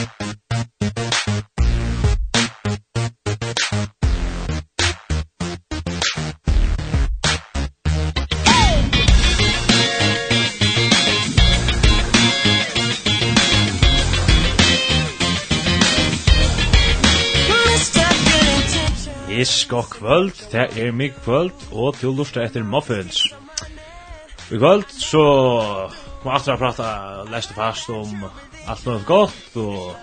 Yes, god kvöld, det er mig kvöld, og til lusta etter Muffins. I kvöld, så må atra prata lest fast om allt var gott och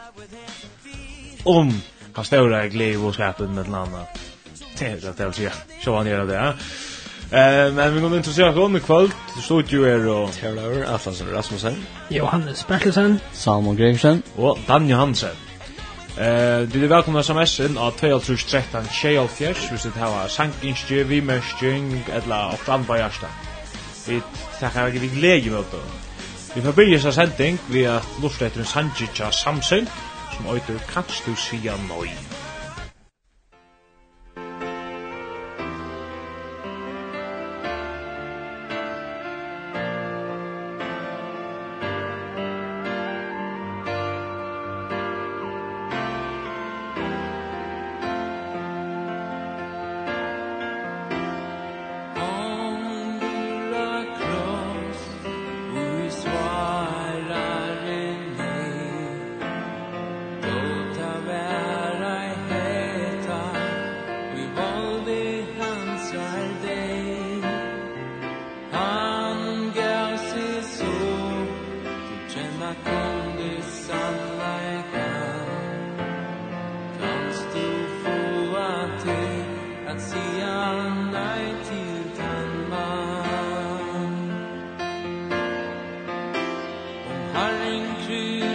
om har stora glädje och skapen med landa. Det det vill säga. Så han var det där. Eh men vi kommer inte se om i kväll. Det står ju är och Taylor Atlasen Rasmussen, Johannes Bertelsen, Salmon Gregersen och Dan Johansen. Eh, du är välkomna som SN av 2313 Shalefish, hvis du hava vi vimerskjeng, eller opprann på hjärsta. Vi tackar ikke vi gleder mot det. Vi får byrja sending vi at lusta etter en sanji tja samsyn som oitur kanst du sia noi. Herren Kristus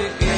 to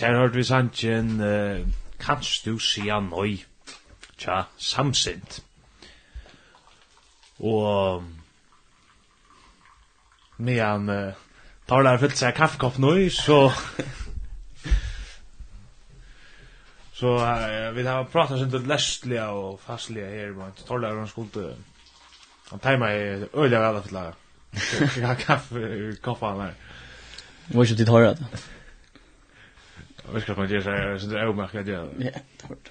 her har vi sannsyn, uh, kanst du sia noi tja, samsint. Og, medan uh, Tar der fyllt seg kaffekopp noi så... Så uh, vi har pratat sin til lestliga og fastliga her, men Tarlar han skulle... Han teima i øyla vel at fylla kaffe i koffa han her. Hvor er ikke tid høyre det? Vi ska man till så här så det är omärkt omärkat jag. Ja, det var det.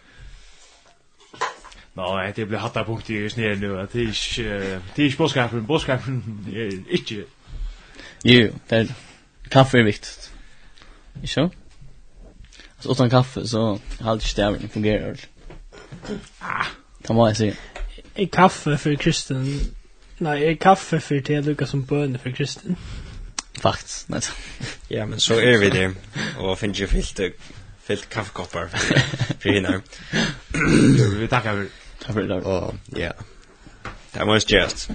Nå, det blir hatta punkt i sned nu, at det er ikke, det er ikke bådskapen, bådskapen er ikke. Jo, det er, kaffe er viktigt. Ikke så? Altså, utan kaffe, så har ikke stavringen fungerer. Ah. Det må jeg si. Er kaffe for kristen, nei, er kaffe for det lukka som bøne for kristen? faktiskt. ja, men så er vi det. Og finner jo fyllt fyllt kaffekoppar for hinna. Vi tackar för Takk for det. Og ja. Det var just.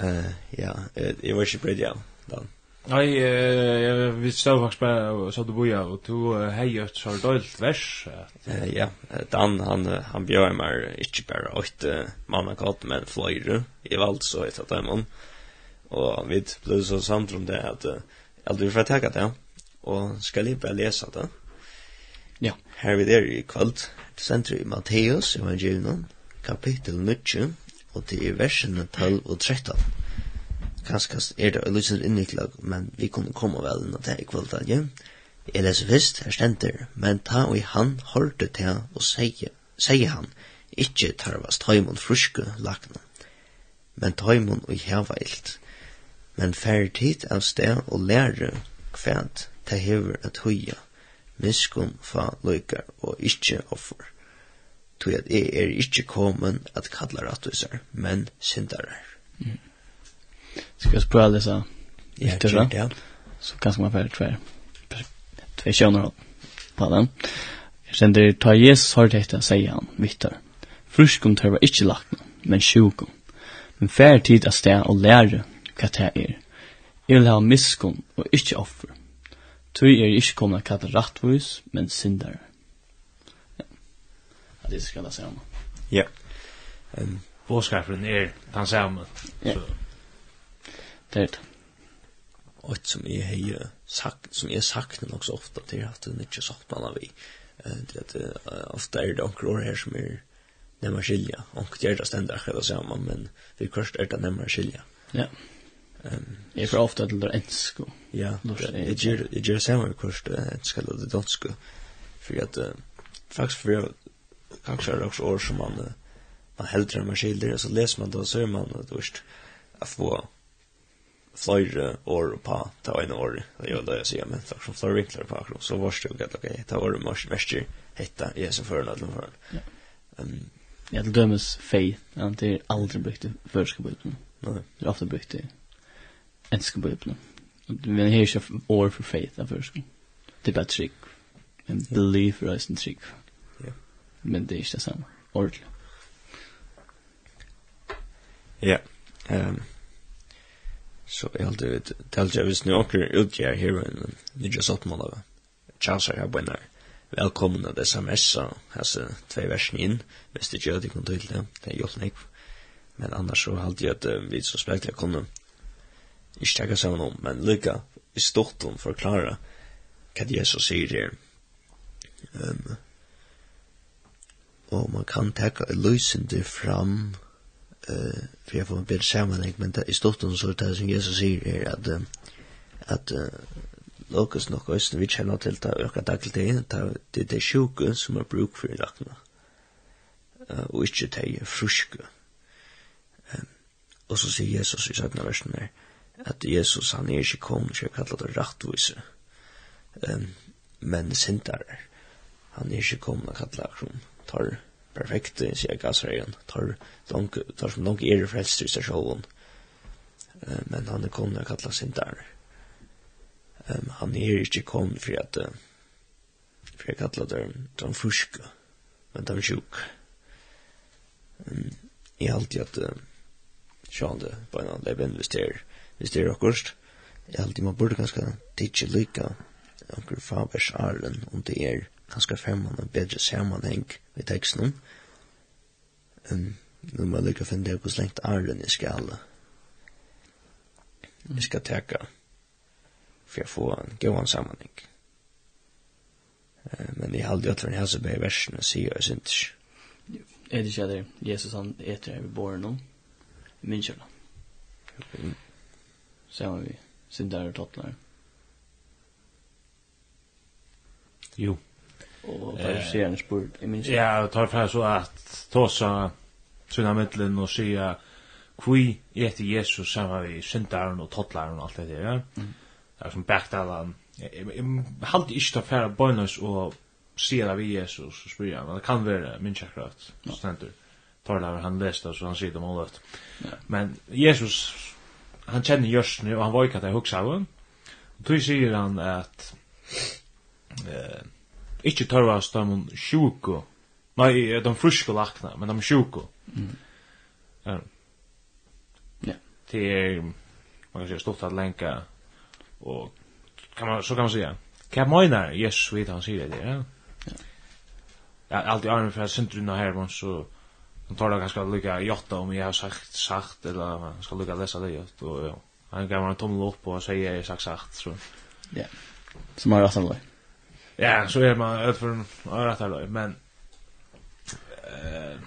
Eh ja, jeg var ikke pretty ja. Då. Nej, jag vi stod bare og så du boja og du hei hejat så døylt vers. Ja, Dan han han bjør meg ikke bare åtte mamma kort men fløyre Jag valde så ett av dem. Og vi ble så samt om det at jeg vi får takke det, og skal jeg bare lese det. Ja. Her vi der i kvöld, sender i Matteus, evangelium, kapittel 9, og det er versene 12 og 13. Kanskje er det løsende innviklag, men vi kommer komme vel inn til i kvöld, ja. Jeg leser først, her stender, men ta og han hørte til og sier, sier han, ikkje tarvast taimon fruske lakna, men taimon og heva ilt men fer tid av sted og lære kvænt ta hever at høya miskum fa loikar og ikkje offer. Tui at e er ikkje komen at kalla rattusar, men syndarar. Mm. Skal jeg spørre alle så Ja, ja. Så kanskje man fer tver tver kjønner på den. Jeg sender ta Jesus har dette, sier han, vittar. Fruskum tørver ikkje lakna, men sjukum. Men færre tid av sted og lære hva det er. Jeg vil ha miskunn og ikkje offer. Tui er ikkje kommet kallet rattvis, men syndare. Ja. Det skal jeg si om. Ja. Um, Båskapen er den samme. Ja. Det er det. Og som jeg har sagt, som jeg sagt nok så ofte, det er at den ikke sakner vi. Det at ofte er det onker år her som er nemmer skilja. Onker gjør det stendig akkurat det samme, men vi kvarst er det nemmer skilja. Ja. Yeah. Ehm jag för ofta till ensko. Ja, Det jag ger jag ger samma kurs det enska eller det danska. För att faktiskt för kanske är också år som man man hellre man skiljer så läser man då så är man då först att få flöjre år på ta en år. Det gör det jag säger men faktiskt flöjre vinklar på akro så var det gott okej. Ta år mars väster hetta är så för att för. Ehm Ja, det dömes fej. Det är aldrig brukt i förskolan. Nej. Det är ofta brukt i älskar Bibeln. Vi har ju år för faith där först. Det är bara trygg. En belief för oss en trygg. Ja. Men det är inte samma. Ordentligt. Ja. Ehm. Så jag hade vet tälja vis nu ut jag här men det just att man då. Chanser jag på när. Välkommen att SMS så alltså två versen in. Visst det gör det kan till det. Det är ju Men annars så hade jag att vi så speklar kunde ikke takka saman om, men lykka i stort om forklara hva Jesus sier her. Um, og man kan takka løysende fram uh, for jeg får en bedre sammenheng, men i stortum så er det som Jesus sier her at uh, at uh, Lokus nok østen vi kjenner til det øka daglig det er det er det sjuke som er bruk for i lakna uh, og ikke det er fruske um, og så sier Jesus i 17. versen her at Jesus han er ikke kom til å kalle det rattvise um, men sintar han er ikke kom til å kalle det tar perfekte sier gassreien tar, donk, tar som donk er frelst i seg sjålen uh, men han er kom til å kalle um, han er ikke kom for at uh, for jeg kalle det de fuske men de sjuk. Um, i alltid at uh, sjående på en annen lebenvester hvis det er akkurat. Jeg alltid man burde ganske tidsi lykka anker Fabers Arlen om det er ganske fremman en bedre sammanheng i teksten. Um, nu må jeg lykke å finne det hos lengt Arlen i skala. Jeg skal teka for jeg får en god sammanheng. Uh, men jeg heldig at for en helse bei versene sier jeg synes. ikke. Er det ikke det? Jesus han etter her vi bor noen. Minnkjøla. Mm så har vi syndare och tottlar. Jo. Och farisearen eh, spurt, i minns. Ja, det tar fram så att tåsa sina mittlen och säga kvi etter Jesus samma vi syndaren och tottlaren och allt det där. Ja? Mm. Det är som backdalan. Jag hade inte ta färre bonus och se det vid Jesus och spyr han. Det kan vara min tjeckrat. Ja. Stendur. Tar det han läste så han sier det målet. Ja. Men Jesus han kjenner Jørsne, og han var ikke at jeg huksa av Og tog sier han at eh, ikke tørvast de sjuko, nei, de fruske lakna, men de sjuko. Mm. Ja. ja. Det er, man kan si, stort at lenka, og kan man, så kan man si, hva mener Jesus vidt han sier det, ja? Ja, alt i armen fra sindrunna her, men så... So, Nu tar det ganska lika jotta om jag har sagt sagt eller ska lika läsa det jott och ja. Han gav mig en tummel upp och säger jag sagt sagt så. Ja. Som har rätt Ja, så är man ut för en rätt men eh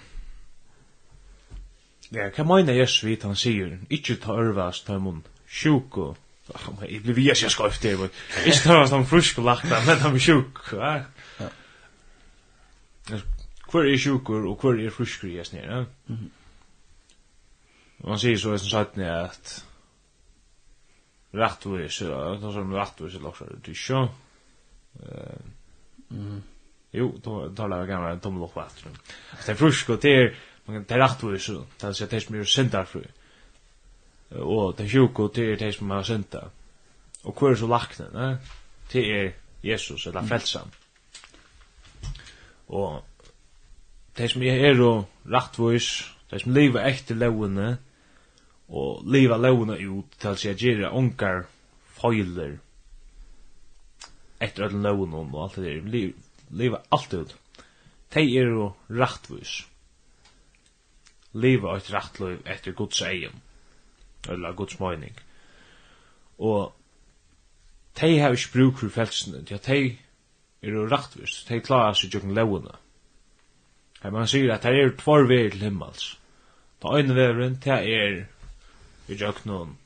Ja, kan man ju svit han säger inte ta örvas ta mun. Sjuko. Oh, men jag blev ju så skäft det. Är det han frisk lagt men han är sjuk. Ja hver er sjukur og hver er fruskur i snir, ja. Mm -hmm. Man sier så som sagt ni at rattvis, ja, det er som rattvis er laksar ut ikke. Jo, då då talar jag gamla tommel och vatten. Det är frusko, det är man kan rätt och så. det är så att det är mer är sendarfru. Och det sjuk och det är det som är sendar. Och hver er så lakne, det är Jesus, eller frälsan. Och det som er og rattvois, det som lever etter lovene, og lever lovene ut til seg gjøre onkar feiler etter alle lovene og alt det der, lever alt ut. De er og rattvois. Lever et rattliv etter Guds egen, eller Guds mening. Og de har ikke bruk for frelsene, de er jo rattvois, de klarer seg jo ikke lovene. Her man sier at her er tvar veier til himmels. Ta øyne veveren, ta er i jøknun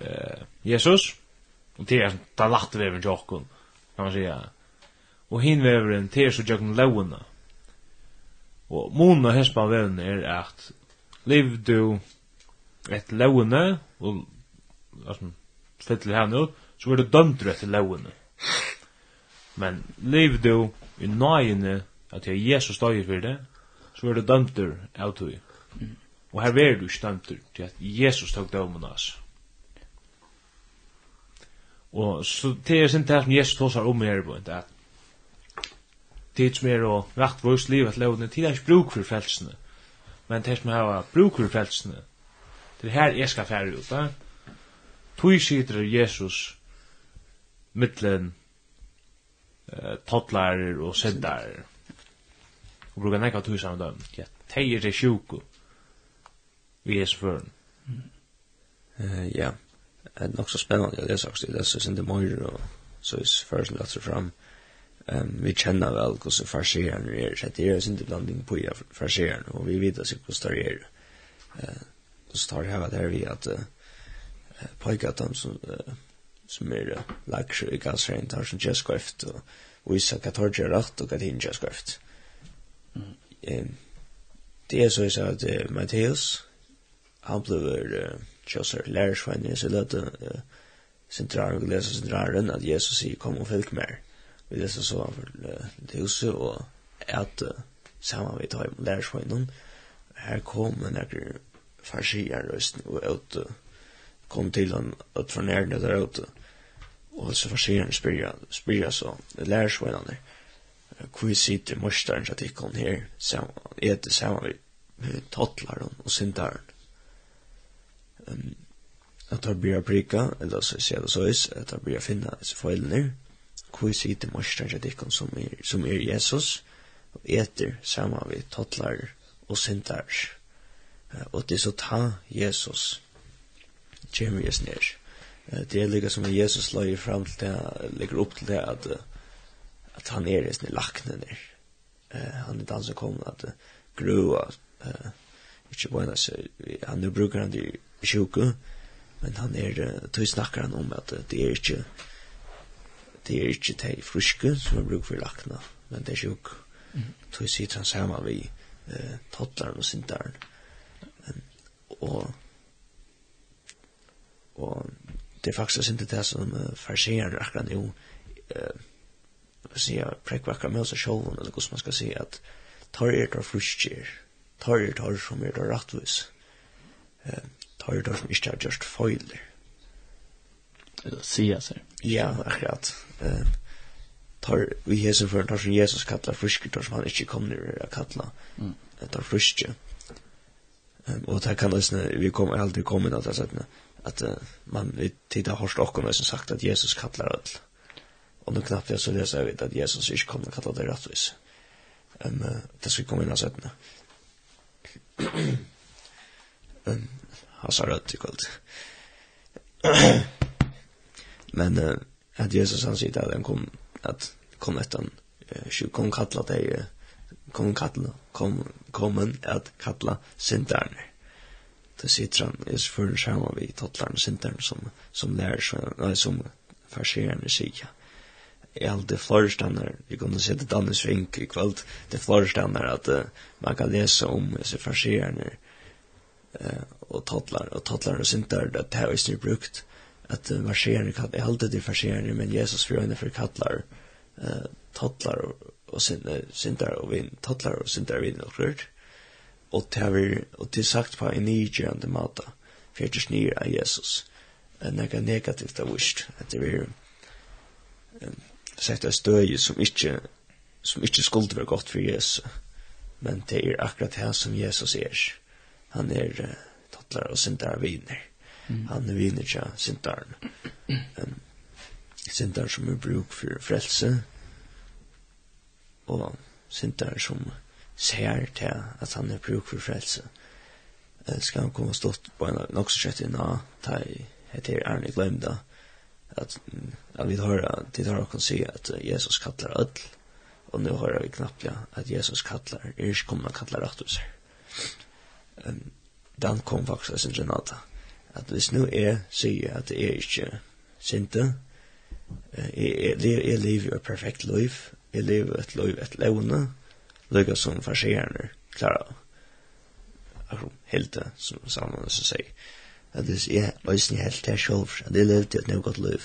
eh, Jesus, og ta er ta latt veveren jøknun, kan man sier. Og hin veveren, ta er så jøknun levuna. Og mona hespa veveren er at liv du et levune, og altså, fytler henne ut, så er du dømt etter levune. Men liv du i nøyene, at det er Jesus støyer for det, så er det dømter av tog. Og her er du ikke dømter til at Jesus tok dømen av oss. Og så det er sin det som Jesus tåsar om her på, at det som er og rakt vårt liv at lovene, tid er ikke bruk for frelsene, men det som har bruk for frelsene, det er her jeg skal fære ut, da. Tui sitter Jesus mittlen uh, toddlar og seddarer og brukar nekka tusen saman døm. Ja, tei er det sjuko vi Jesu føren. Ja, det er nok så spennende, å lese sagt, det er sin det møyre, og så er først lagt seg fram. Vi kjenner vel hvordan farsieren er, så det er sin blanding på farsieren, og vi vet ikke hvordan det er. Og så tar det her der vi at pojka dem som som er lagsjø i gassrein tar som kjøskøft og viser hva tar kjø rett og hva tar kjø Ehm det er så jeg sa at uh, Matteus han blev uh, Kjøsar lærersvein i seg løte sentralen, vi leser sentralen at Jesus sier kom og fylk mer. Vi leser så han det huset og at saman vi tar med lærersveinen her kom en ekker farsier røsten og ut kom til han ut fra nærne der ute. Og så farsieren spyrir så lærersveinen der hvor sitter morstaren til kom her, er det samme vi tottlar og syndaren. Um, at han blir prika, eller så ser det så is at han blir finna disse foilene, hvor sitter morstaren til tikkene som, er, som er Jesus, og eter samme vi tottlar og syndaren. Uh, og det er så ta Jesus, kommer Jesus ned. Uh, det er lika som Jesus la fram til det, ligger opp til det at uh, att han är det lakne der. Eh han er den som kom att grua eh inte bare så han nu brukar han det sjuka men han är tog snackar han om att det är inte det är inte de friska som brukar for lackna men det är sjuk. Tog sitter han sammen vi eh tottlaren och sintaren. där. Och och det er faktisk ikke det som uh, farserer akkurat nå, Uh, vad säger jag, präckvackra med sig själv eller hur man ska säga att tar er tar fruskjer tar er tar som er tar rattvis eh, tar er tar som inte har just foiler eller säga sig ja, akkurat. Eh, tar vi hese för tar som Jesus kallar fruskjer tar som han inte kommer att kalla mm. tar fruskjer um, och det kan nästan vi kommer aldrig komma in att säga att man vi har hårt och som sagt att Jesus kallar öll. Og nu knappt jeg så leser jeg vidt at Jesus ikke kommer kalla det rettvis. Um, det skal komme inn av settene. um, han sa rødt i kveld. Men uh, at Jesus han sier at han kom, at kom etter han, uh, kom kalla det, uh, kom kalla, kom, kom at kalla sinterne det sitter han i förrän vi vid tottlarna sintern som, som lærer, som, nei, som farserande sig är allt det förstanar vi kunde se det annars vink i kväll det förstanar att uh, man kan läsa om så försegärna Uh, och tottlar och tottlar och sånt där det här är ju brukt att uh, marscherna kan jag håller det försegärna men Jesus för henne för kattlar eh tattlar och sånt där och vin Tottlar och sånt vin och rört och det har och det sagt på en igande mata för det snir av Jesus Uh, Nega negativt av vist. att det är sett et støy som ikke, som ikke skulle være godt for Jesus. Men det er akkurat det som Jesus er. Han er uh, tattler og sindar viner. Mm. Han er viner til sintaren. Um, sintaren som er bruk for frelse, og sintaren som ser til at han er bruk for frelse. Uh, skal han komme stått på en nok så kjøtt inna, ta i heter Arne Glemda, Ja, vi har det har också se att Jesus kallar öll och nu har vi knappt ja att Jesus kallar är ju kommer kallar rätt oss. Ehm dan kom faktiskt en genata att det nu är se att det är inte synte är lever ett perfekt liv är lever ett liv ett levande lika som förserar klarar helt som samman så säger at hvis jeg løsne helt til selv, at jeg levde et nøvgått liv,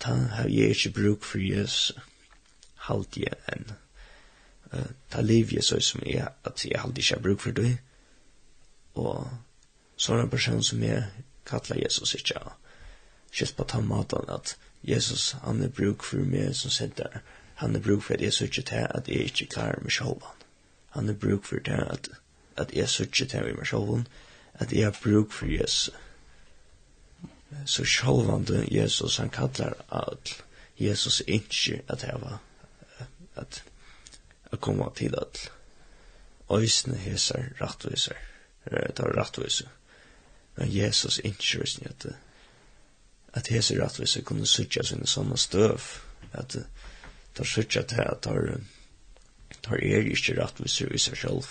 ta har jeg ikke bruk for Jesus, halte jeg enn. Uh, ta liv jeg så som jeg, at jeg halte ikke har bruk for det, og så er en person som jeg kallar Jesus ikke av. Kjøtt på ta maten at Jesus, han er bruk for meg som sitter. han er bruk for at jeg sier ikke til at jeg ikke klarer meg selv. Han er bruk for det at, at jeg sier ikke til meg selv, at jeg har bruk for Jesus. Så sjålvande Jesus, han kallar all. Jesus ikke at jeg var at jeg kom til all. Øysene heser rattviser. Det var rattviser. Men Jesus ikke øysene at at heser rattviser kunne sutja sine sånne støv. At tar sutja til at tar tar er ikke rattviser i seg selv.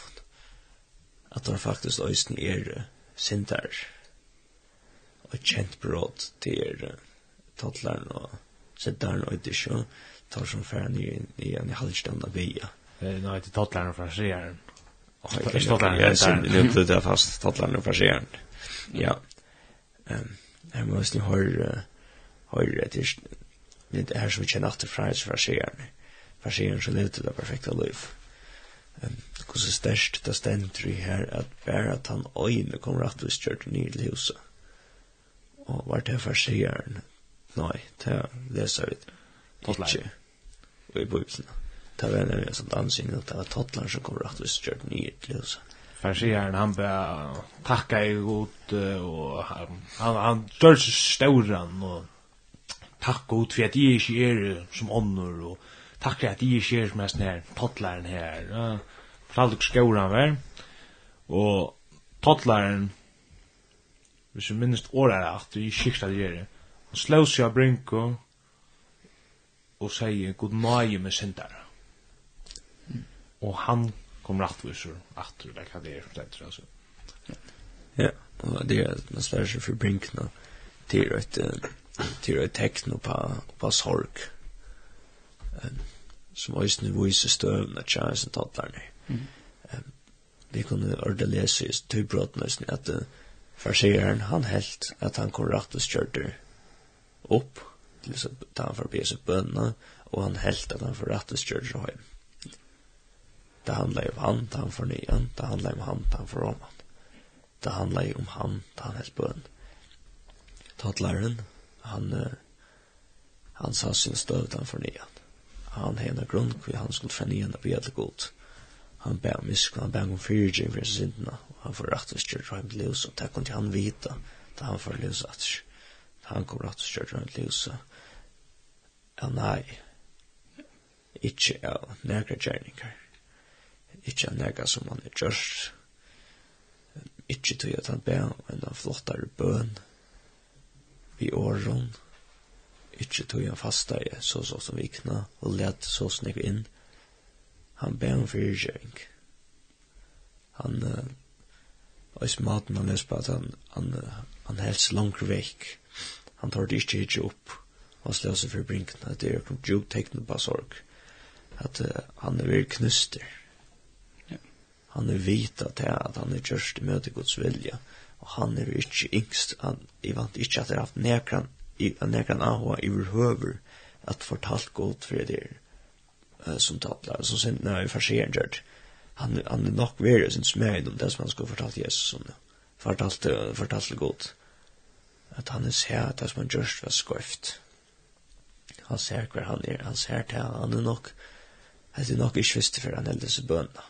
At tar faktisk øysene er sintar og kjent brot til totlaren og syndaren og ikke ikke tar som færre nye i en halvstand av via. Nå er det totlaren og frasjeren. Jeg synes det er fast totlaren og frasjeren. Ja. Jeg må nesten høre høre etter det er som vi kjenner at det fra frasjeren. Frasjeren som levde det perfekte liv hvordan størst det stender i her, at bare at han øyne kom rettvis kjørt nye til huset. Og var det for sier Nei, det leser vi ikke. Og i bøybsen. Det var nemlig en sånn dansing, at det var Totland som kom rettvis kjørt nye til huset. Farsieren, han bare takka i god, og han, han, han dør seg stauran, og takk god for at jeg ikke er som ånder, og takk for at jeg ikke er som er sånn her, tottleren her, og fortalte hur skor var. Og tottlaren, hvis jeg minnes året er at vi skikta det gjerne, han slå seg av brinko og sier god nøye med sindar. Og han kom rattvisur, atter, det er det er, det er det Ja, og det er at man slår seg for brinkna til et til et tekno på på sorg. Som også nu viser støvna tjæren som tatt der Vi kunne ordet lese i tøybrådnøysen at farsieren han helt at han kom rett og kjørte opp til så ta han forbi seg bønna og han helt at han får rett og kjørte seg hjem. Det handler om han, det han for nyan, det handler om han, det han for om han. Det handler om han, det han helt bønn. Tatlaren, han, han sa sin støv, han for nyan. Han hena grunn, hvor han skulle fra og be til godt han bär om isk, han bär om fyrtjum för sindina, og han får rættis kjørt heim til ljus, og det kunne han vita, da han får ljus at han kom rættis kjørt heim til ljus, ja nei, ikkje av negra gjerningar, ikkje av negra som han er gjørst, ikkje tog at han bær om en flottare bøn, vi åren, ikkje tog han fasta i så så som vikna, og let så snakk inn, han ber om fyrkjøring. Han, uh, og i maten han leser på at han, han, han helst langt vekk. Han tar det ikke ikke opp, han slår seg for brinken, at det er jo djukt tekne på sorg. At uh, han er veldig knuster. Ja. Han er vita til at han er kjørst i møte Guds vilja, og han er ikke yngst, han jeg vant ikke at det er haft nekran, nekran ahua i høver, at fortalt godt for det er uh, som tapplar, som sin när vi farseren gjort. Han han är nog värre sin smärd om det som han skulle fortalt Jesus om. Fortalt fortalt gott. Att han är så att det som han gjort var skoft. Han ser hver han er, han ser til han, er nok, han er nok ikke visste for han heldig seg bønene.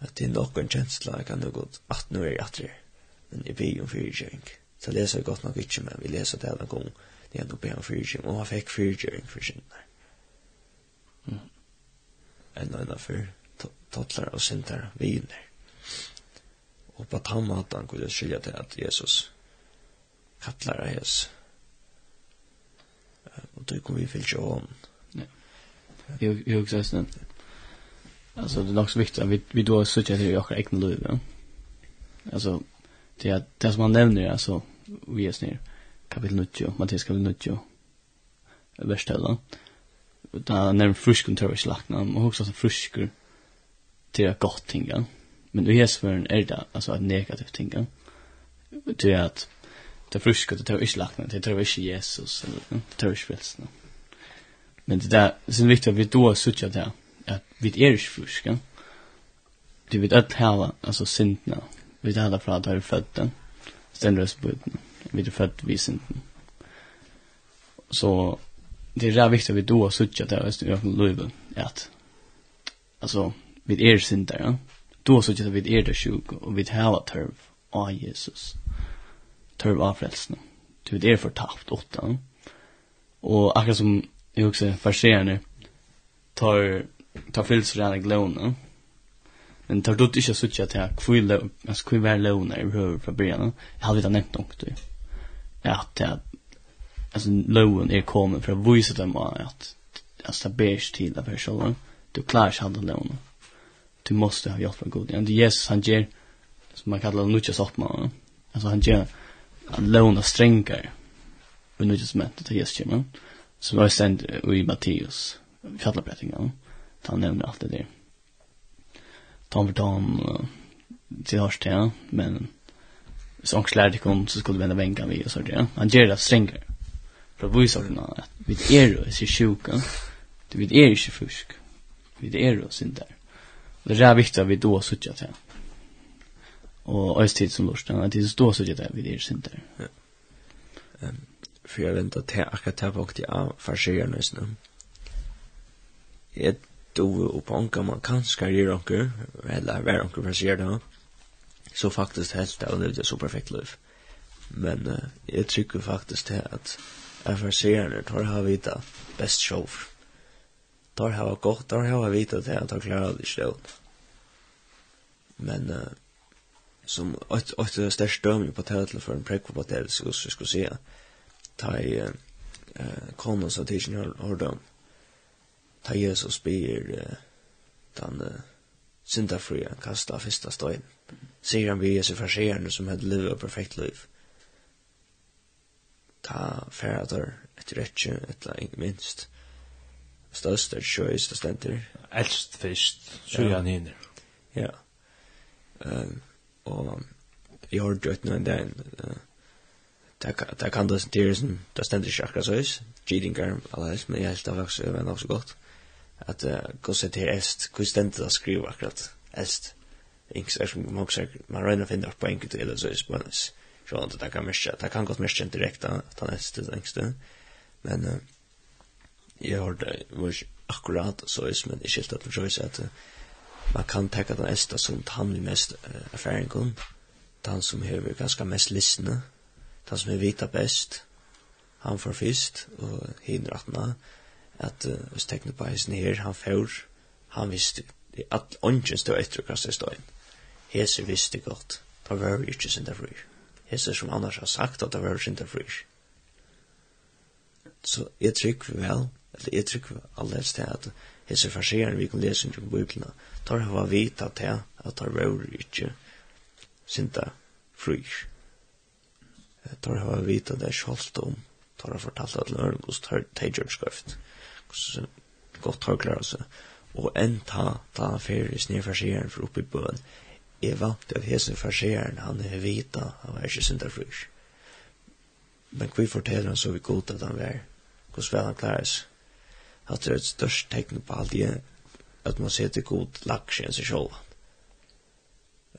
At det er nok en kjensla, jeg kan jo godt, at nå er jeg atri. men jeg blir om fyrtjøring. Så leser jeg godt nok ikke, men vi leser det en gang, det er nok blir om fyrtjøring, og han fikk fyrtjøring for sinne enn enn for tattlar og sintar viner. Og på tammatan kunne jeg skilja til at Jesus kattlar av Jesus. Og det kommer vi fyllt jo om. Jag jag sånn at Alltså det är också viktigt att vi, vi då söker till våra egna liv. Ja? Alltså det, är, det som man nämner alltså vi är snir kapitel 9 Matteus kapitel 9 vers da när fruskon tar i slakna och också som fruskor till att gott tinga men det är en är det alltså att negativt tinga är att det fruskor det tar i slakna det tar i Jesus eller det tar i frälsna men det där det är viktigt att vi då söker det att vi är fruska det vet att hela alltså syndna vi det hela från att ha födda ständigt på vi är född vi synden. så det är rätt viktigt att vi då söker det här i alla fall löven att alltså vid er syndare ja? då söker det vi är det sjuk och vid hela törv av Jesus törv av frälsen du vet er förtapt åtta ja? och akkurat som jag också förser nu tar tar fylls för glåna men tar du inte söker det att kvilla alltså kvilla låna i huvud från början jag hade inte nämnt något att att alltså lowen är kommer för att visa dem att alltså det bärs till av för själva du klarar sig handla lowen du måste ha hjälp från god och Jesus han ger som man kallar nutja upp alltså han ger att låna strängar och nutja med till Jesus kommer så var sänd i Matteus fjällabrättingen han nämner allt det där. Tom för Tom till hörs till men så han lärde kom så skulle vi vända vänkan vi och så där han ger det strängar for å vise oss at vi er jo ikke sjuka, vi er ikke fusk, vi er jo sin der. Det er viktig at vi da sutja til. Og øyestid som lort, at vi da sutja til, vi er sin der. Ja. Um, for jeg venter til akkurat til vokti av farsier nøysene. Jeg dove og på onka man kan skarriere onker, eller hver onker farsier da, så faktiskt helt det, og det er så perfekt liv. Men uh, jag tycker faktiskt det att er farserande, tar ha vita best show. Tar ha gott, tar ha vita det att han klarar det själv. Men uh, som ett ett störst döm på tätel för en prick på det så så ska se. Ta eh uh, så tills nu har döm. Ta Jesus ber den syndafria kasta första stein. Sier han vi Jesus farserande som hadde livet perfekt liv ta færdar et rettje, et la ikke minst. Størst er sjøys, det stender. Elst fyrst, sjøyan hinner. Ja. Um, og jeg har drøtt noen dagen, det kan det sentere som, det stender ikke akkurat sjøys, cheatingar, alles, men jeg helst av også, jeg så godt, at uh, gå et her est, hvor stender det å skrive akkurat est, Inks er som man røyner finner på enkelt, eller så er spennende från det kan märka det kan gott märka direkt att han är stängsten men uh, jag det var akkurat så är men det skilt att försöka säga att man kan ta den ästa som han vill mest uh, affären kom han som behöver ganska mest lyssna han som är vita bäst han får fyrst og hinner att man at uh, oss teckna på hans ner han får han visste at ongen stod etter hva kastet stod inn. Hese visste godt, da var vi ikke sin det hesser som annars har sagt at det var ikke frisk. Så jeg trykker vel, eller jeg trykker alle til at hesser farsieren vi kan lese ikke på bøklene, tar hava vita til at det var ikke sinta frisk. Tar hava vita det kjalt om, tar hava fortalt at løren hos teigjørskrift, hos godt har klart seg, og enn ta, ta fyrir snedfarsieren for oppi bøen, er vant av hesen farseren, han er vita, han er ikke synderfryr. Men hva forteller han så vi god at han er, hvordan vel han klares. seg. At det er et størst tegn på alt det, at man ser til god laks i seg selv.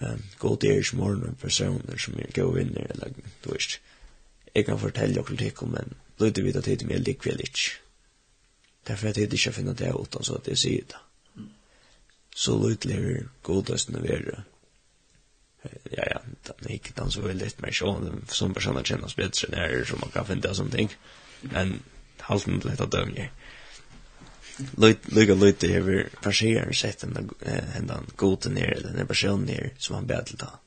Um, god er ikke morgen og personer som er gode vinner, eller du vet. Jeg kan fortelle dere til om, men lyder vi da tid med likvel ikke. Derfor er det ikke å finne det utan så at jeg sier det. Så lyder det godest å være ja, ja, den gick den så väldigt mer så, som personer kännas bättre när som man kan finna sånting. Men halten lite av dem ju. Lugga lite över passager sett den händan goten ner, den här personen ner som han bad ta. då.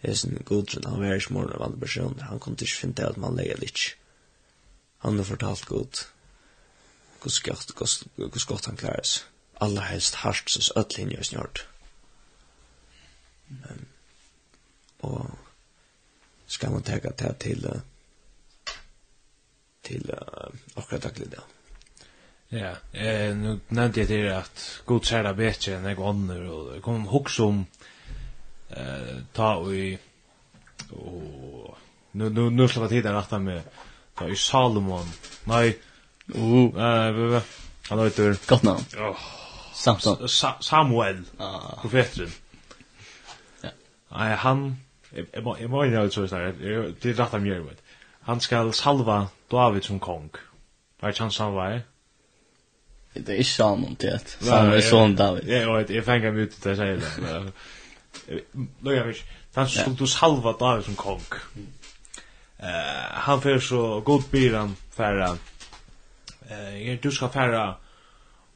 Det är sin godsen, han var i smorgon av andra personer, han kunde inte finna att man lägger lite. Han har fortalt god hur skott han klarar sig. Alla helst harst, så öll hinner jag snart. Men Og skal man tega det til til uh, akkurat daglig det. Ja, eh, nu nevnte jeg til at god ser det bedre enn jeg ånder, og det kom hoks om eh, ta i og nu, nu, nu slår jeg tiden rett med ta i Salomon, nei, uh, eh, han heter Godt navn. Oh, Samson. Sa Samuel, ah. profeteren. Ja. Nei, han Jeg må innrømme så snart, det er rett av mjør, vet. Han skal salva David som kong. Hva er han salva er? Det er ikke han om det, han er sånn David. Ja, og jeg fenger meg ut til å si det. Nå er jeg han skulle du salva David som kong. Han fyrir så god byran færa, du skal færa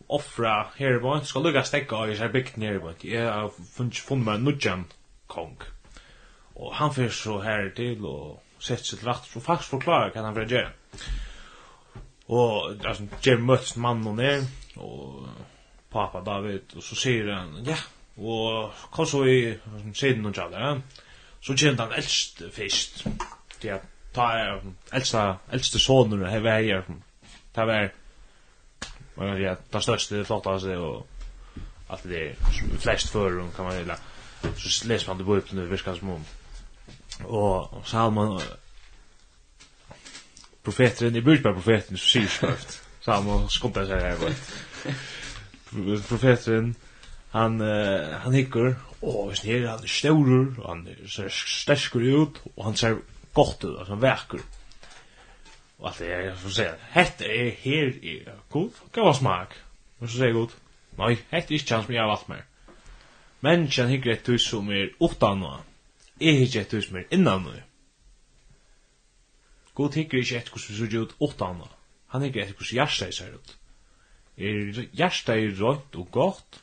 offra her i skal lukka stekka og jeg ser bygd nere i. Jeg har funnet meg nudjan kong. Og han får så her til og sett sig till rätt för faktiskt förklara kan han för gjøre. Og altså, Jim møttes mannen og ned, og pappa David og så sier han ja og kom så i siden og tjallet, ja, Så kände han eldst fyrst, til at ta er eldste, eldste sonen här var här. Ta var Men ja, ta største, flottaste og alt det der, flest för kan man gilla. Så leser man det på upp det, virkar som om og Salman profeteren, jeg bruker bare profeteren, så sier skrift. Salman skumpa seg her, vet. Profeteren, han, uh, han hikker, og hvis han er, han er staurer, han ser stersker ut, og han ser godt ut, han vekker. Og alt det er, så sier han, hette er her i god, gav smak. Og så sier jeg god, nei, hette er ikke han som jeg har valgt meg. Men han hikker et hus som er utan noe, Jeg hikker etter hos mer innan nu. God hikker ikke et hos vi ser ut åttan. Han hikker etter hos hjertet ser ut. Er hjertet er rønt og godt,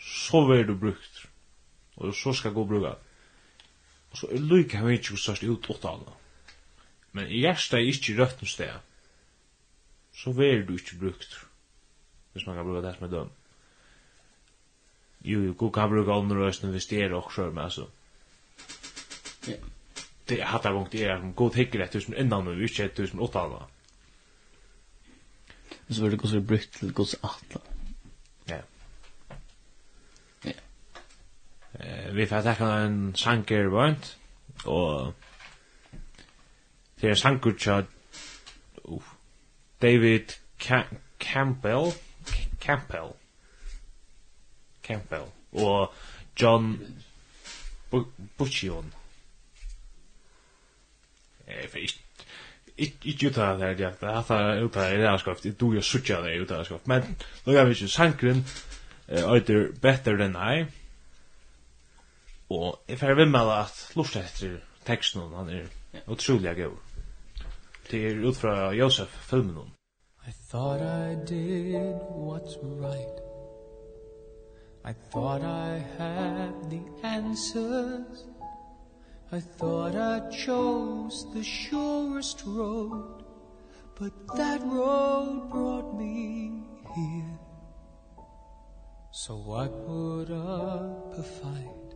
så vil du brukt. Og så skal gå bruka. Og så er lykke han ikke hos størst ut åttan. Men hjertet er ikke rønt hos det. Så vil du ikke brukt. Hvis man kan bruka det som er dømt. Jo, jo, god kan bruka andre omrøsning hvis det er også, men altså det har det gått är en god hikker rätt tusen innan nu inte tusen åtta va. Så var det gos er brukt til gos atla. Ja. Ja. Eh vi får ta en sanker vant og det er sanker chat David Campbell Campbell Campbell og John Buccion jeg får ikke ikke ut av det her diakt, jeg hatt ut av det her skrift, jeg dog jo suttja det ut av det skaft, men nå gav vi ikke sankren, øyder better than I, og jeg får vimmel at lort etter teksten, han er utrolig god. Det er ut fra Josef filmen. I thought I did what's right. I thought I had the answers. I thought I chose the surest road But that road brought me here. So I put up a fight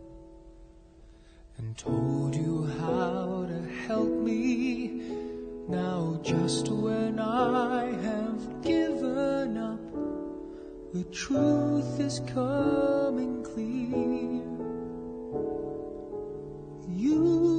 And told you how to help me. Now just when I have given up The truth is coming you.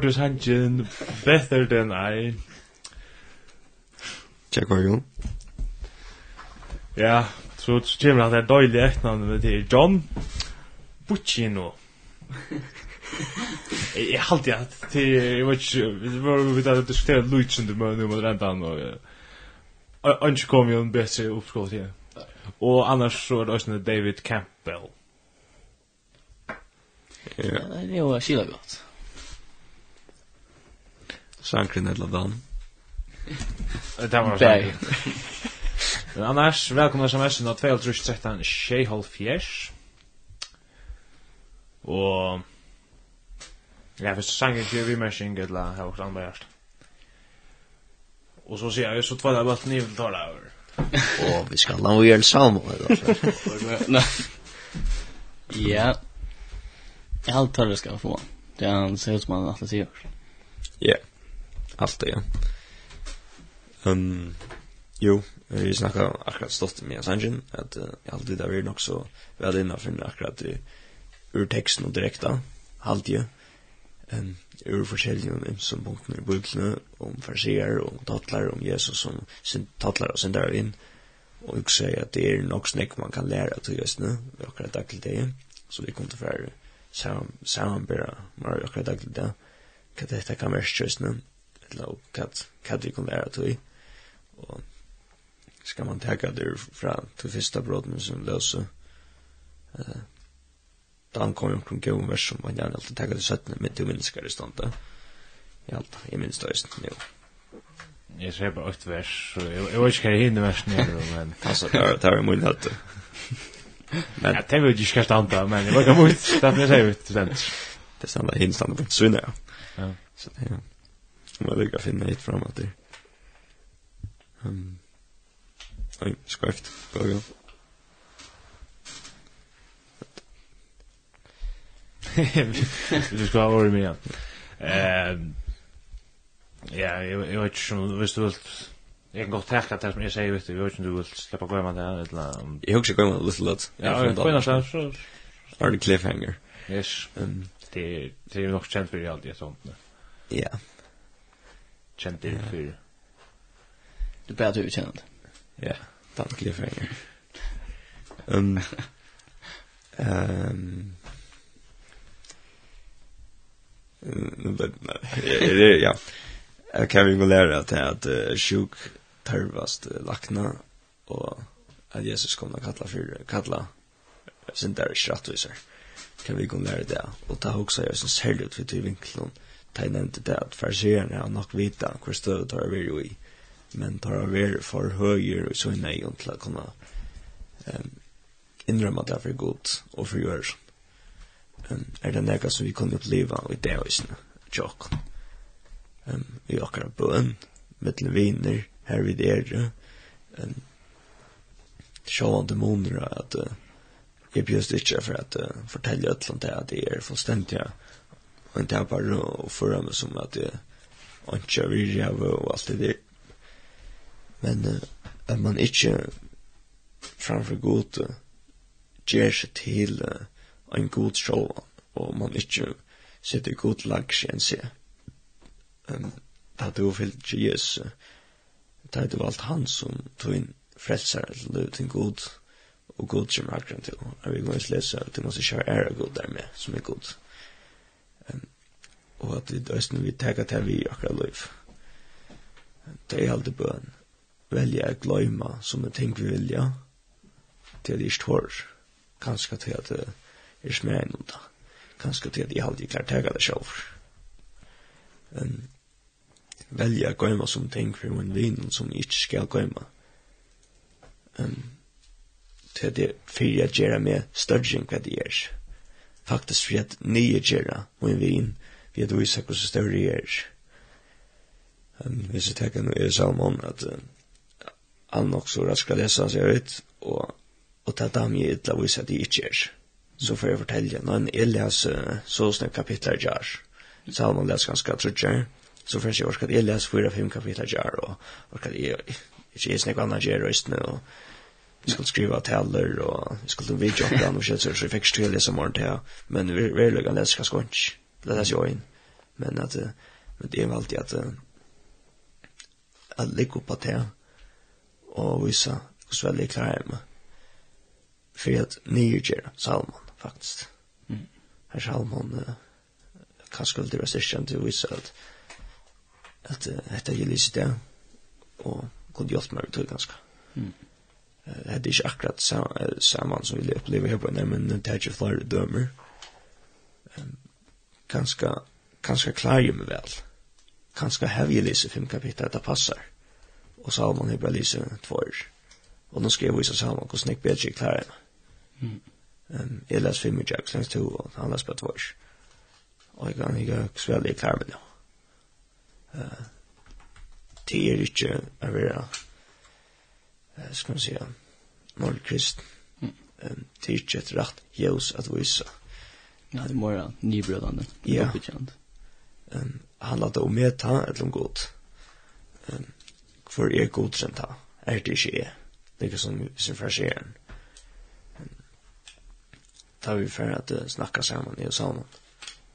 Curtis Hankin, Better Than I. Check var jo. Ja, så kommer han der døylige ettnavnet til John Buccino. Jeg halte jeg at til, jeg vet ikke, vi var vidt at diskutere Luitsen til meg nå mot rentan, og ønske kom jo en bedre oppskål til. Og annars så er det også David Campbell. Ja, det var jo skila. Sankrin eller Dan. Det var Sankrin. Men annars, velkomna sms'en av 2.13 Sheihol Fjers. Og... Ja, hvis Sankrin gjør vi mer syng, eller har vi andre hjert. Og så sier jeg, så tvar det bare nivel tar det over. Og vi skal la vi gjøre sammen, da. Ja. Jeg har alt skal få. Det er han ser ut som han alltid sier. Ja. Yeah allt det. Ehm um, jo, vi snackar akkurat stått med Sanjin att uh, jag alltid där är nog så väl inne för akkurat i ur texten och direkta halt ju. Ehm um, ur forskjellige som ymsenpunktene i Bibelene, om farsier, om tattler, om Jesus som sin tattler og sin der inn, og jeg sier at det er nok snakk man kan lære til Jøsne, ved akkurat dag til det, så vi kommer til å være sammenbæra med akkurat dag til det, hva dette kan være Jøsne, fettla upp kat kat det kommer att vi och ska man ta det från til första brodden som löser eh dan kom ju kring gå vers som man gärna alltid tar det sätt med til minskar i standa i allt i minst det nu Jeg ser bare åtte vers, så jeg, jeg vet ikke hva jeg hinner versen gjør, men... Altså, det er jo mulig at det. Men... Jeg tenker jo ikke hva standa, men jeg var ikke mot, det er det jeg sier ut, det er det. Er sånn at hinner standa på et syne, ja. Så det er jo... Så må jeg lykke finne hit frem at det um, Oi, skreft, gå igjen Du skal ha vært med. Igjen Ja, jeg vet ikke om, hvis du vil Jeg kan godt teka det som jeg sier, vet du, jeg vet ikke om du vil slippe å med det eller Jeg har ikke glemmet det litt litt Ja, jeg kan ikke så Are the cliffhanger. Yes, det er nok kjent for i alt jeg sånt Ja, kjent det för Du bär du kjent. Ja, tack cliffhanger. Ehm ehm Nej, ja. Jag Kan vi gå lära att det att sjuk tarvast lakna och att Jesus kommer att kalla för kalla sin där strattvisar. Kan vi gå lära det och ta också jag som ser ut för till vinkeln de nevnte det at farsierne har nok vita hvor støv tar vi jo i, men tar vi for høyere og så nei om til å kunne um, innrømme det for godt og for gjør. Um, er det nega som vi kunne oppleve i det høysene, tjokk. Um, vi akkurat bøen, mittel viner, her vid er, um, sjående måneder at uh, jeg bjøst ikke for at uh, fortelle et eller annet at jeg er fullstendig og det er bare å føre meg som at jeg ikke vil gjøre og alt det der. Men uh, at man ikke framfor god uh, gjør seg til uh, en god sjål, og man ikke sitter god lags igjen seg. Um, da du fyllt ikke Jesus uh, da du valgt han som tog inn frelser til liv til god, og god som akkurat til. Jeg vil gå og lese til man skal kjøre ære god der med, som er god og at vi døsne vi tega til vi akkurat liv. Det er alltid bøn. Velja er gløyma som en ting vi vilja til at jeg ikke tår. Kanskje til at jeg er smeg noe da. Kanskje til at jeg aldri klart tega det sjov. Um, velja er gløyma som en ting for min vinn som jeg ikke skal gløyma. Um, til at jeg fyrir jeg gjerra med større enn hva det er. Faktisk fyrir at nye gjerra og en vinn vi hadde vise hvordan større er. Men hvis jeg tenker nå er Salmon at uh, han nok så raskt skal lese seg ut, og, og ta dem i et la vise at de ikke er. Så får jeg fortelle, når han er leser så snakk kapitler gjør, Salmon leser ganske trutjer, så får jeg orka at jeg leser 4-5 kapitler gjør, og orka at jeg ikke er snakk annet gjør røstene, og jeg skulle skriva taler, og jeg skulle vidja opp den og så jeg fikk ikke til å lese morgen til, men vi er løgge leser ganske ikke. Det er det jeg inn men att men det är alltid at att lägga på det og visa hvordan så väldigt klar är man för att nyutgöra Salman faktiskt mm. her Salmon uh, kanske skulle det til å vise at at uh, dette gäller lyset det og god hjälp meg til ganske mm. Uh, Det er ikke akkurat samman som vi opplever her på men det är ju flera dömer. Ganska kanskje klarer jeg meg vel. Kanskje har jeg lyst fem kapitler det passer. Og Salman har bare lyst två år. Og nå skal jeg vise Salman hvordan jeg bedre jeg klarer meg. Mm. Um, jeg leser fem utjag, lenge to, og han leser bare två år. Og jeg kan ikke svelge jeg klarer meg nå. Uh, det er ikke å være, uh, skal man si, norsk kristen. Mm. Um, det er ikke et rett ljøs at vise. Ja, det må være nybrødende. Ja. Yeah um, handlar det om meta eller om god. Um, for er god godkjent ta. er det ikke er. Det er ikke som, sin frasjeren. Um, da vi fer at uh, snakka saman i saunan.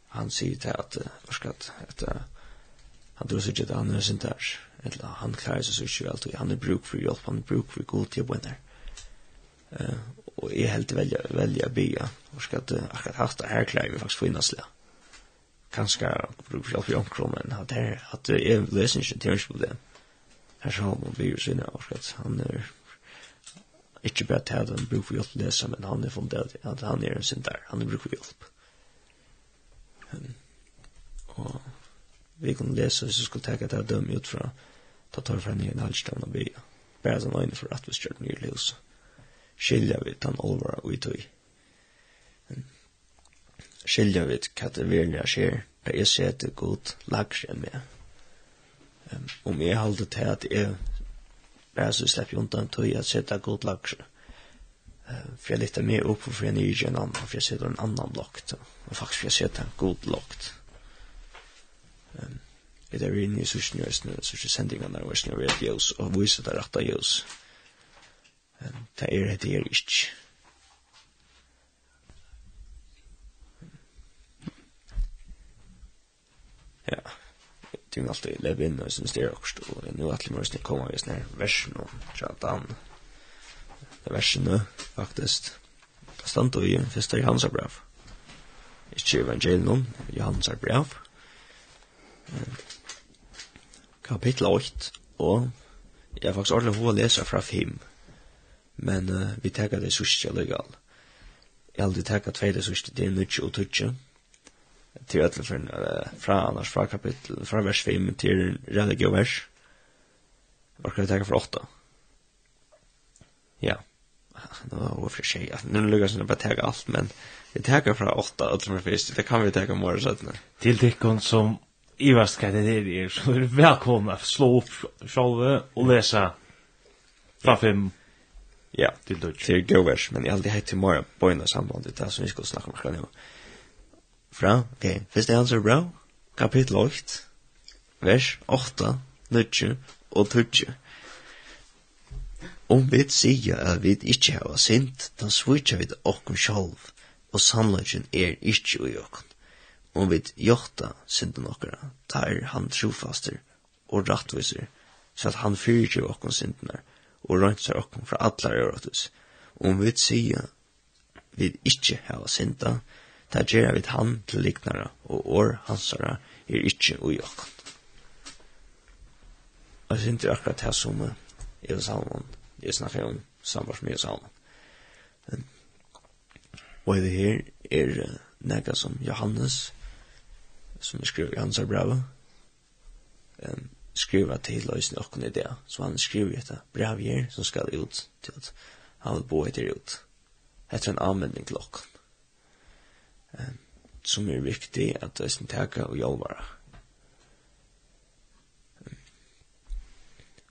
Han sier til at, uh, at, at uh, han tror sig at han er sin der. Eller han klarer seg så ikke vel til. Han er bruk for hjelp, han er bruk for god til å vinne. Uh, og jeg helt velja, velja bya Og skal at uh, akkurat hatt det her klarer vi faktisk finnes det kanskje bruker selv for omkron, men at det er, at det er løsning ikke til på problem. Her så har man virus inne, og at han er ikke bare til at han bruker for hjelp til lese, men han er fundet at, han er en synder, han er bruker for hjelp. Um, og vi kan lese, hvis vi skulle tenke at jeg dømme ut fra, ta tar fra nye halvstående byer, bare den øyne for at vi stjørt nye løs, skiljer vi den olvara og i tog skilja vid hva det virkelig er skjer, da jeg ser det godt god lagre enn meg. Um, om jeg holder til at jeg bare så slipper undan tog jeg at sette god lagre. Uh, for jeg lytter mer opp for jeg nyer en annen, for jeg sitter en annan blokt, og faktisk for jeg sitter en god blokt. Um, jeg er inne i sørsten i Østene, sørsten sendingene i Østene, og jeg vet ljøs, og viser det rette ljøs. Um, det er det her ikke. Ja. Det er alltid leve inn og in och som styr också. Nu att vi måste komma just när versen och chatan. Det versen faktisk, Det stannar i första Johans brev. Ikke evangelion, Johans brev. kapittel 8 og jeg er faktisk ordentlig hva å lese fra 5. Men uh, vi tenker det sørste jeg legal. Jeg har aldri tenker at det sørste, det er nødt og tøtje till öll från fra annars fra kapitel från vers 5 till religion vers. Hva kan vi ta for 8? Ja. Nå var det for seg. Alltså, nu lukas det bara ta allt men vi tar från 8 öll från först. Det kan vi ta mer så att. Till det som Ivast kan det är så är välkomna slå opp själva och läsa från fem Ja, till det. Till Govers, men jag har alltid hett til morgen på en samband det som vi skal snakke om nu fra, ok, fyrst er hans bra, kapittel 8, vers 8, 9 og 20. Om vi sier at vi ikke har sint, da svitser vi det okkur sjálf, og sannleggen er ikke ui okkur. Om vi gjorta synden okkara, tar han trofaster og rattviser, så at han fyrer okkur syndenar, og røntsar okkur fra allar erotus. Om vi sier vi ikke har sinta, ta gjerra vit han til liknara, og år hansara er ikkje ui okkan. Og sin er akkurat her som Eva Salomon, jeg snakker om samvars med salmon. Og det her er nega som Johannes, som er skriver i hans brev, um, skriver til løsene okken i det, så han skriver etter brev her som skal ut til at han vil bo etter ut. Etter en anmending til okken som er viktig at det er teka og jolvara.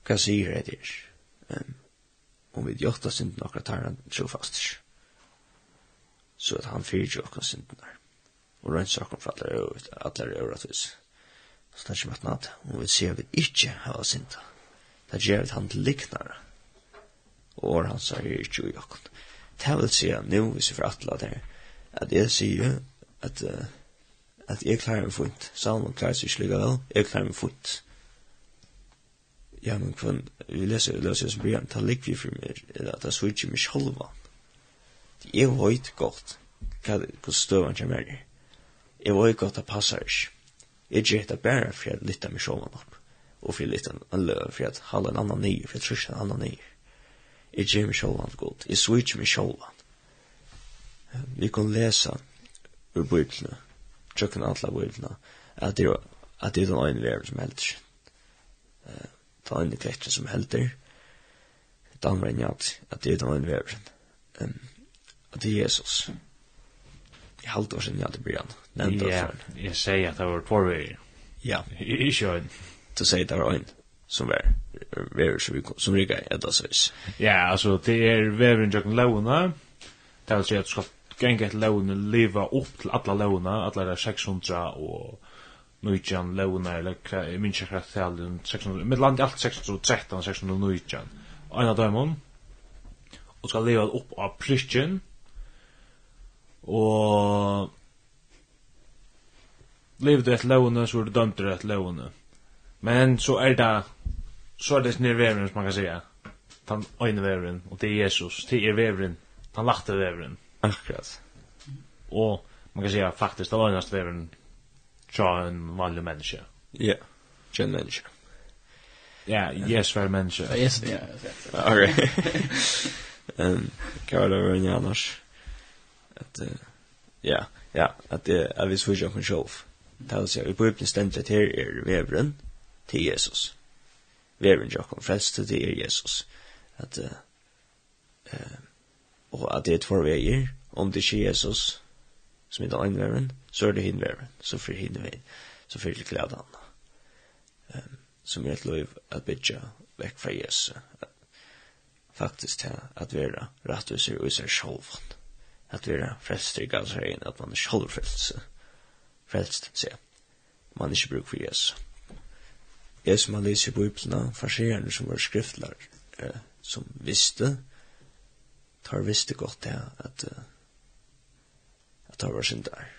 Hva sier det her? Um, om vi gjotta synden akkurat tar han trofast. Så at han fyrir jo okra synden her. Og rønns okra for allar er øvratvis. Så det er ikke møtt natt. Og vi sier vi ikke hava synda. Det gjør vi han til liknare. Og han sier ikke jo okra. Det vil si at nu hvis vi for atla det at jeg sier at, uh, at jeg klarer meg fint. Salmon klarer seg ikke vel, jeg klarer meg fint. Ja, men kvann, vi leser, vi leser som brygjant, ta likvi for meg, eller at jeg switcher meg sjolva. Jeg vet godt hva hva støvann kommer her. Jeg vet godt at passar ikke. Jeg gjør det bare for jeg lytter meg sjolva opp. Og for jeg lytter en løv, for jeg halver en annan nye, for jeg trusjer en annan nye. Jeg gjør meg sjolva godt. Jeg switcher meg sjolva vi kan lesa ur bøyblene, tjøkken atla bøyblene, at det er at det er den øyne vever som helder. Uh, den øyne klekten som helder, Det andre enn at det er den øyne vever. Um, at det er Jesus. Jeg halte halvt år i jeg hadde bryr han. Ja, jeg sier at det var två vever. Ja. I sjøen. Du sier det var øyne som var vever som, som rikker i edda Ja, altså det er veveren tjøkken lovene. det vil si at du skal ganga til launa leva upp til alla launa alla er 600 og nýjan launa eller kra minns kra talen 600 med land alt 613 619 ein av dømum og skal leva upp av prischen og levde et launa så er det dømt et launa men så er det så er det snirveren som man kan säga han øyne veveren, og det er Jesus, det er veveren, han lagte veveren. Akkurat. Og man kan säga faktiskt det lönas det en tja en vanlig människa. Ja. Gen människa. Ja, yes för människa. Yes, ja. Okej. Ehm, kan det vara en annars. Att ja, ja, att det är vi switchar från själv. Det vill säga, vi på öppna ständigt här är vävren till Jesus. Vävren jag kom frälst till Jesus. Att eh og at det er två veier, om det ikke er Jesus som er den ene så er det henne veien, så fyrir henne veien, så fyrir det glede han. Um, som er et lov at bytja vekk fra Jesus, faktisk til at være rettviser og seg selv, at være frelst i Guds regn, at man er selv frelst, frelst, sier man er ikke bruk for Jesus. Jeg som har lyst i Bibelna, farserende som var skriftlar, eh, som visste, tar visste godt det at at tar var syndar.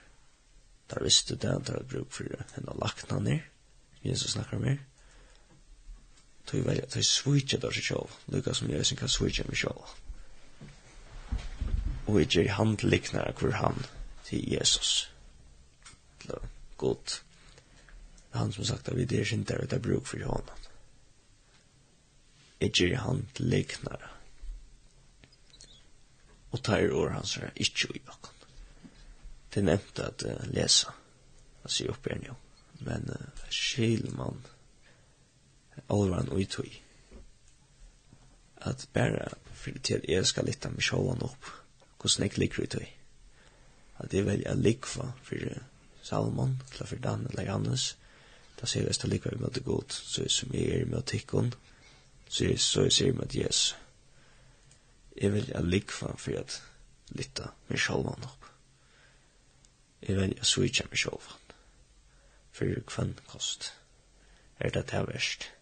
Tar visste det, tar bruk for henne og lakna ned. Jesus snakkar mer. Tog velja, tog svitja der seg sjål. Lukka som jeg synkar svitja meg sjål. Og jeg gjer hand liknar hvor han til Jesus. Til god. Han som sagt at vi der sin der, det er bruk for honom. Jeg gjer hand liknar og tar år hans er ikke i bakken. Det er nevnt at uh, lesa, altså i oppgjern jo, men uh, skil man alvaran og i tog. At bare fyrir til at jeg skal litta meg sjålan opp, hvordan jeg ligger i tog. At jeg velja likva fyrir Salmon, eller fyrir Dan eller Jannes, da sier jeg at likva i møte god, så er som jeg er i møte ikkon, så er jeg sier i møte Jesus. Jeg vil jeg likva for at lytta min sjálvan opp. Jeg vil jeg switcha min sjálvan. For kvann kost. Er det det verst?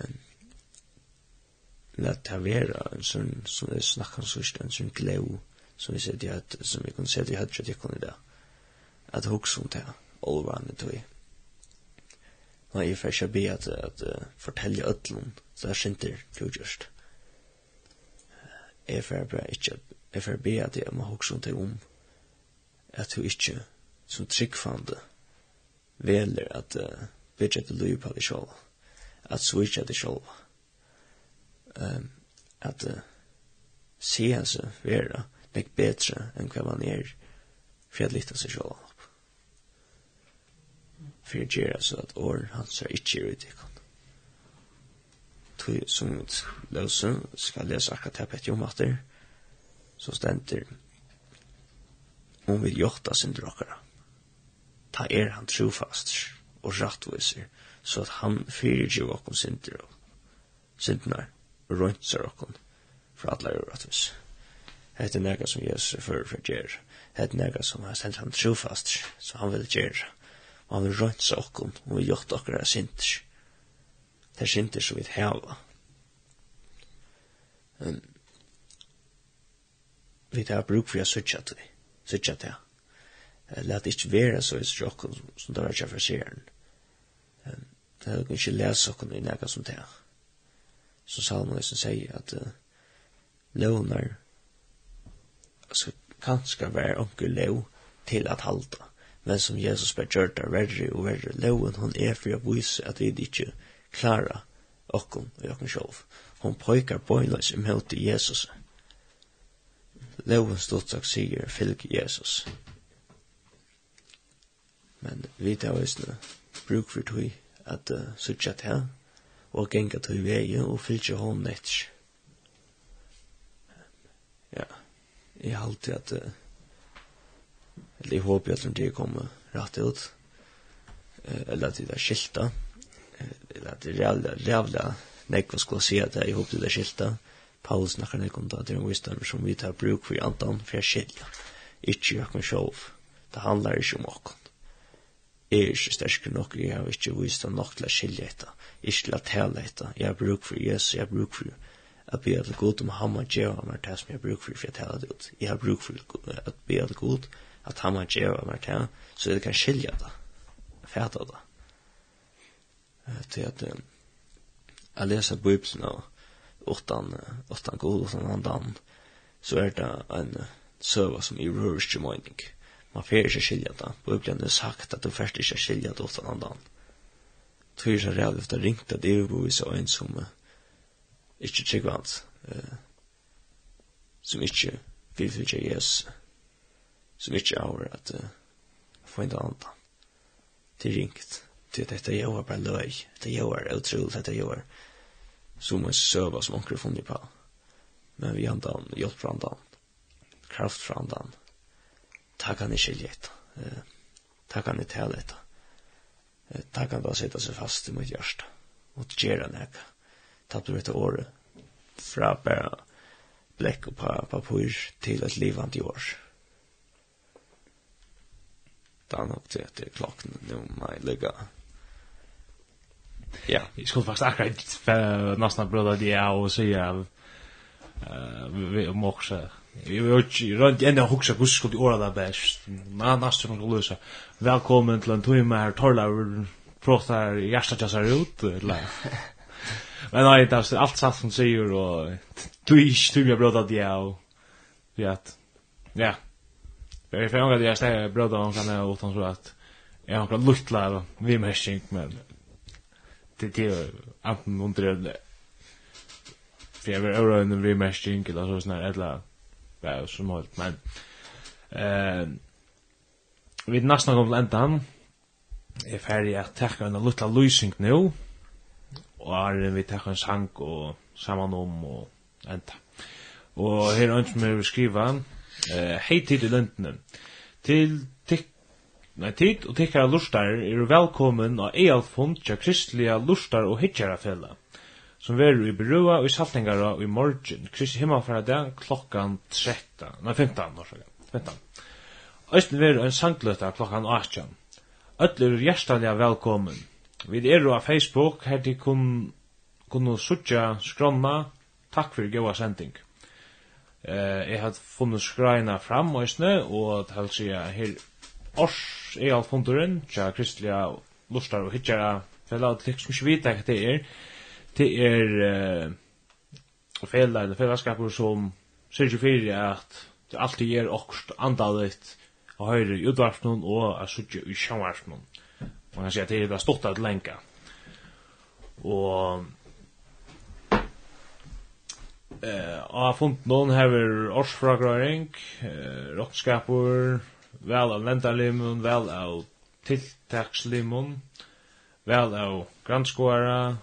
Um, Læt det vera en sånn, som vi snakka om sørst, en sånn glau, som vi ser sier at, som vi kan se til høyt, at jeg kunne det. At hugsa om det, olvan i tog. Nei, jeg fyrir ikke be at, at uh, fortelle ødlun, så det er du klodgjørst jeg får bare ikke, jeg får be at jeg må huske til om at du ikke som tryggfande veler at uh, bitch til du på deg selv, at switch at deg selv, um, at uh, se henne vera, nek betre enn hva man er for at lytte seg selv opp. For jeg gjør altså at år hans er ikke i utikon tog som et løse, skal lese akkurat her Petter om atter, så stender om vi gjorta sin drakkara. Ta er han trofast og rattviser, så at han fyrirgir okkom sinter og sindinar og røyntsar okkom for alle er rattvis. Hette er nega som Jesus er fyrir for gjer, hette er nega som har sendt han trofast, så han vil gjer, og han vil røyntsa okkom og vi gjorta okkara sindir det skinte så vidt heva. Um, vi tar bruk for jeg søtja til, søtja til. Læt ikke være så i sjokken som det var ikke for sjeren. Det er jo ikke lese okken i nega som det. Så Salomon liksom sier at uh, lovnar skal kanskje være onkel lov til at halda. Men som Jesus ber gjør det verre og verre loven, hun er for å vise at vi ikke er klara okkom og okkom sjálv. Hon pojkar bøylas imot Jesus. Loven stått sier fylg Jesus. Men vi tar òsne bruk for tog at uh, sutja til og genga tog vei og fylgja hon netsk. Ja, jeg halte at uh, eller jeg håper at de kommer rett ut eller at det er skilta det er jävla, jävla nekva skulle si at jeg håper det er skilta. Paulus snakkar nek om det, det är en visdom som vi tar bruk för andan, for jeg skilja. Ikke jag kan sjov. Det handlar ikke om åkken. Jeg er ikke sterske nok, jeg har ikke vist nok til å skilja etter. Ikke til å tale etter. Jeg har bruk for Jesus, jeg har bruk for at be at god om ham og djeva meg til som jeg har bruk for for jeg taler det ut. Jeg har bruk for at be at god at ham og djeva meg til, så jeg kan skilja det. Fæta det til at jeg leser bibeln och åttan åttan god åttan andan så er det en søva som i rörelse mening. Man får ikke skilja det. Bibeln er sagt at du först ikke skilja det åttan andan. Tror jag reall efter ringt at det er jo så en som uh, ikke inte uh, Som ikke vil fylja Jesus. Som ikke inte at uh, få en andan. Det er ringt till dette jag var bara löj. Det er utrolig, otroligt att jag var som en söva som onkel funnet på. Men vi andan hjälp fra andan. Kraft fra andan. Takk han i skiljet. Eh, tack han i tälet. Eh, Takk han bare sätta seg fast i mitt hjärsta. Och göra näka. du etter året. Fra bare blekk og papur til et livant år. Dan upp till att det är klokken, nå må jeg ligge Ja. Jeg skulle faktisk akkurat nesten nästan bröder det är og sier av eh vi morse. Jag vet inte runt enda huxa hvordan skulle de åra det best. Men Men nästan skulle løse. Velkommen til en timme her torla prostar hjertet jeg ser ut. Men nei, det er alt satt som sier, og du är ju jag bröder det är. Ja. Ja. Jag är färdig att jeg steg bröder och kan jag åt så at jeg har akkurat luktla vi mersing, men det är antingen under det för jag vill öra en remashing eller så sån här eller ja som helst men eh vi nästan kommer ända han är färdig att ta en liten lösning nu och är vi tar en sank och samman om och ända och här är inte mer skriva eh hej till lönten till tick Nei tid og tikkara lustar er velkomin á Ealfund tja kristliga lustar og hitjarafela, som veru i Berua og i Saltingara og i morgen, kristli himmelfaradag klokkan 13, nei 15, norsaga, 15. Østen veru en sangløtta klokkan 18. Öllur eru hjertaliga velkomin. Vi eru á Facebook, her til kun, kunnu suttja skronna, takk fyrir góa sending. Eh, jeg hadde funnet skreina fram, og og det helst jeg her, Ors er alt funduren, tja kristelige lustar og hitjara, hittjara fella, og liksom ikke vite hva det er. Det er uh, fela eller fellaskaper som sørger fyrir at det alltid er okkurst andalit og høyre i utvarsnum og er sutja i sjanvarsnum. Man kan si at det er stått at lenka. Og eh uh, av funden hever årsfragrøring, eh, uh, rockskapur, vel av lentarlimon, vel av tiltakslimon, vel av granskoara,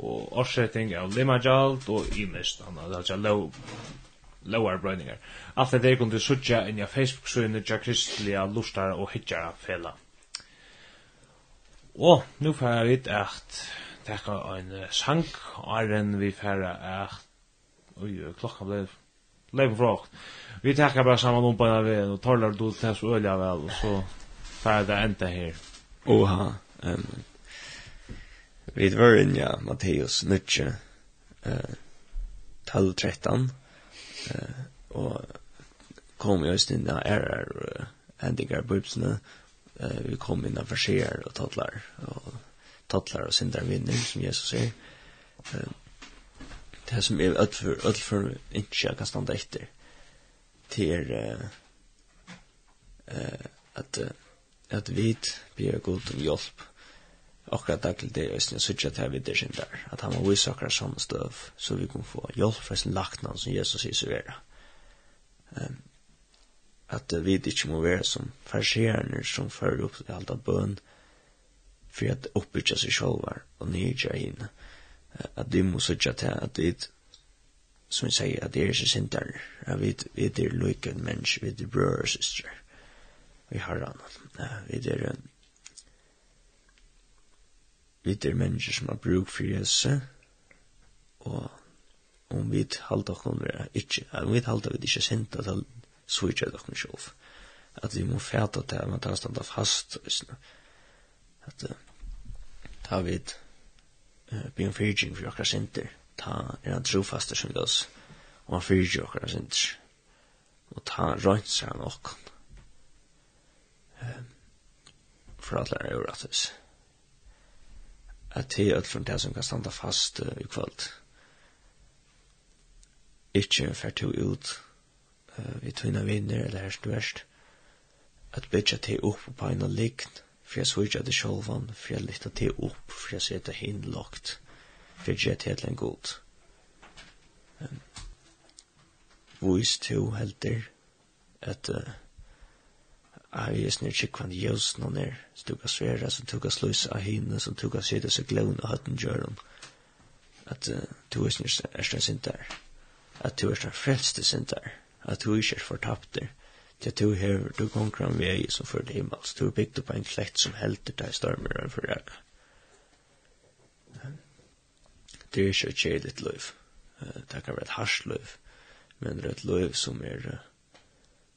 og årsetting av limajalt, og imist, han har altså lov, lovar brøyningar. Alt det er kun du suttja inn i Facebook-søyne tja kristelige lustara og hitjara fela. Og nu færa vi at tekka ein sang, og vi færa at Ui, klokka blei, blei blei vi tackar bara samman om på den här vägen och talar då till så öliga väl och så tar det inte här. Oha. Um, vi var in, ja, Matteus Nutsche, uh, 12-13, uh, og kom just inn av ærer og hendinger på ypsene. Uh, vi kom inn av forskjer og tattlar, og tattlar og synder vinner, som Jesus sier. Uh, det som er ødel for, ødel for ikke jeg kan stande etter till eh att at vit ber god om hjälp och att daglig det är så att här vid det sin där att han vill söka som stöv så vi kan få hjälp från sin laktnan som Jesus säger så är ehm att vi inte må vara som färskärner som för upp allt av bön för att uppbygga sig og och nyrja in att vi måste söka till att vi som vi sier at det er ikke sinter, at vi, vi er lykken mennesk, vi er brød og søstre, vi har han, vi er vi er mennesker som har bruk for Jesus, og om vi halda okkur vera ikkje, om vi halda vi ikkje sinta, så svitja det okkur sjolv, at vi må fæta til, at man tar standa fast, at ta vi bygge fyrtjeng for okkar sinter, ta er han trofaster som gos, og han fyrir okkar hans og ta røynser han okkon, for alle er jo rattus. At det er alt det som kan standa fast uh, i kvöld. ikkje fer to ut uh, vi tvinna vinner eller herst verst. At bytja til opp på en lign, for jeg svirja det sjolvan, for jeg lytta til opp, for jeg seta hin lagt for gjett helt en god. Vois to helter at uh, Arius nir tjikkvan jøs noen er, som tuk svera, som tuk sluis av hinne, som tuk av sida seg gløvn og høtten gjøren, at uh, tu er nir ersten sintar, at tu er nir frelste sintar, at tu ikke er fortapter, til tu her du konkran vei som fyrir himmels, tu er bygd upp en klekt som helter deg stormer og forrega det er ikke et kjedelig liv. Det kan være et harskt liv, men det er et liv som er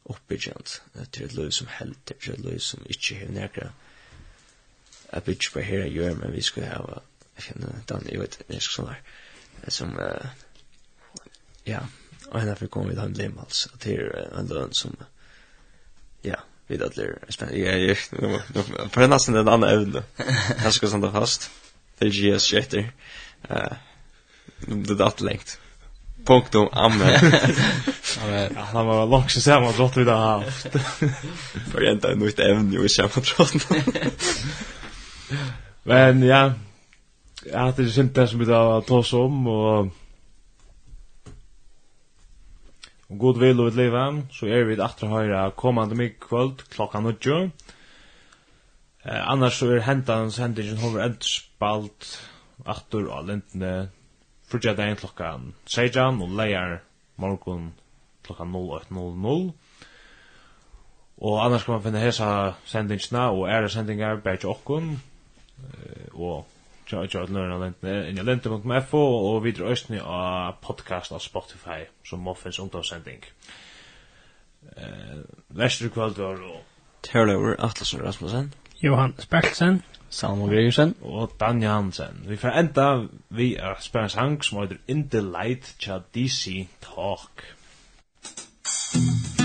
oppbyggjant. Det er et liv som held, det er et liv som ikke er nekra. Jeg bygger på her jeg gjør, men vi skal ha, jeg kjenner, Dan, jeg vet, jeg skal sånn her, som, ja, og henne for kom vi da en lim, altså, det er en løn som, ja, vi da blir spennende. Jeg er, på nesten en annen evne. Jeg skal sånn fast. Det er GS-kjetter. Ja. Eh. Det datt längt. Punkt om amme. Amen. Han var långt så samma drott vi där haft. För inte en nytt ämne och samma drott. Men ja. Ja, det är synd det som vi där tar oss om och Og god vil og et liv, så er vi etter høyre kommande mye kvöld klokka 9. Eh, annars så er hentan hendingen hover endspalt Aftur og lentene Fyrtja dagen klokkan 16 og leier morgun klokkan 08.00 Og annars kan man finna hesa sendingsna og æra sendingar bæg okkun og tja tja tja inn i lente.fo og videre østni av podcast av Spotify som må finnes ungdomssending Vestre kvöld var og Terlaur Atlasur Rasmussen. Johan Spelsen Salmo Gregersen. Og Dan Jansen. Vi får enda vi er spør en sang som heter In the Light Chad DC Talk. Talk.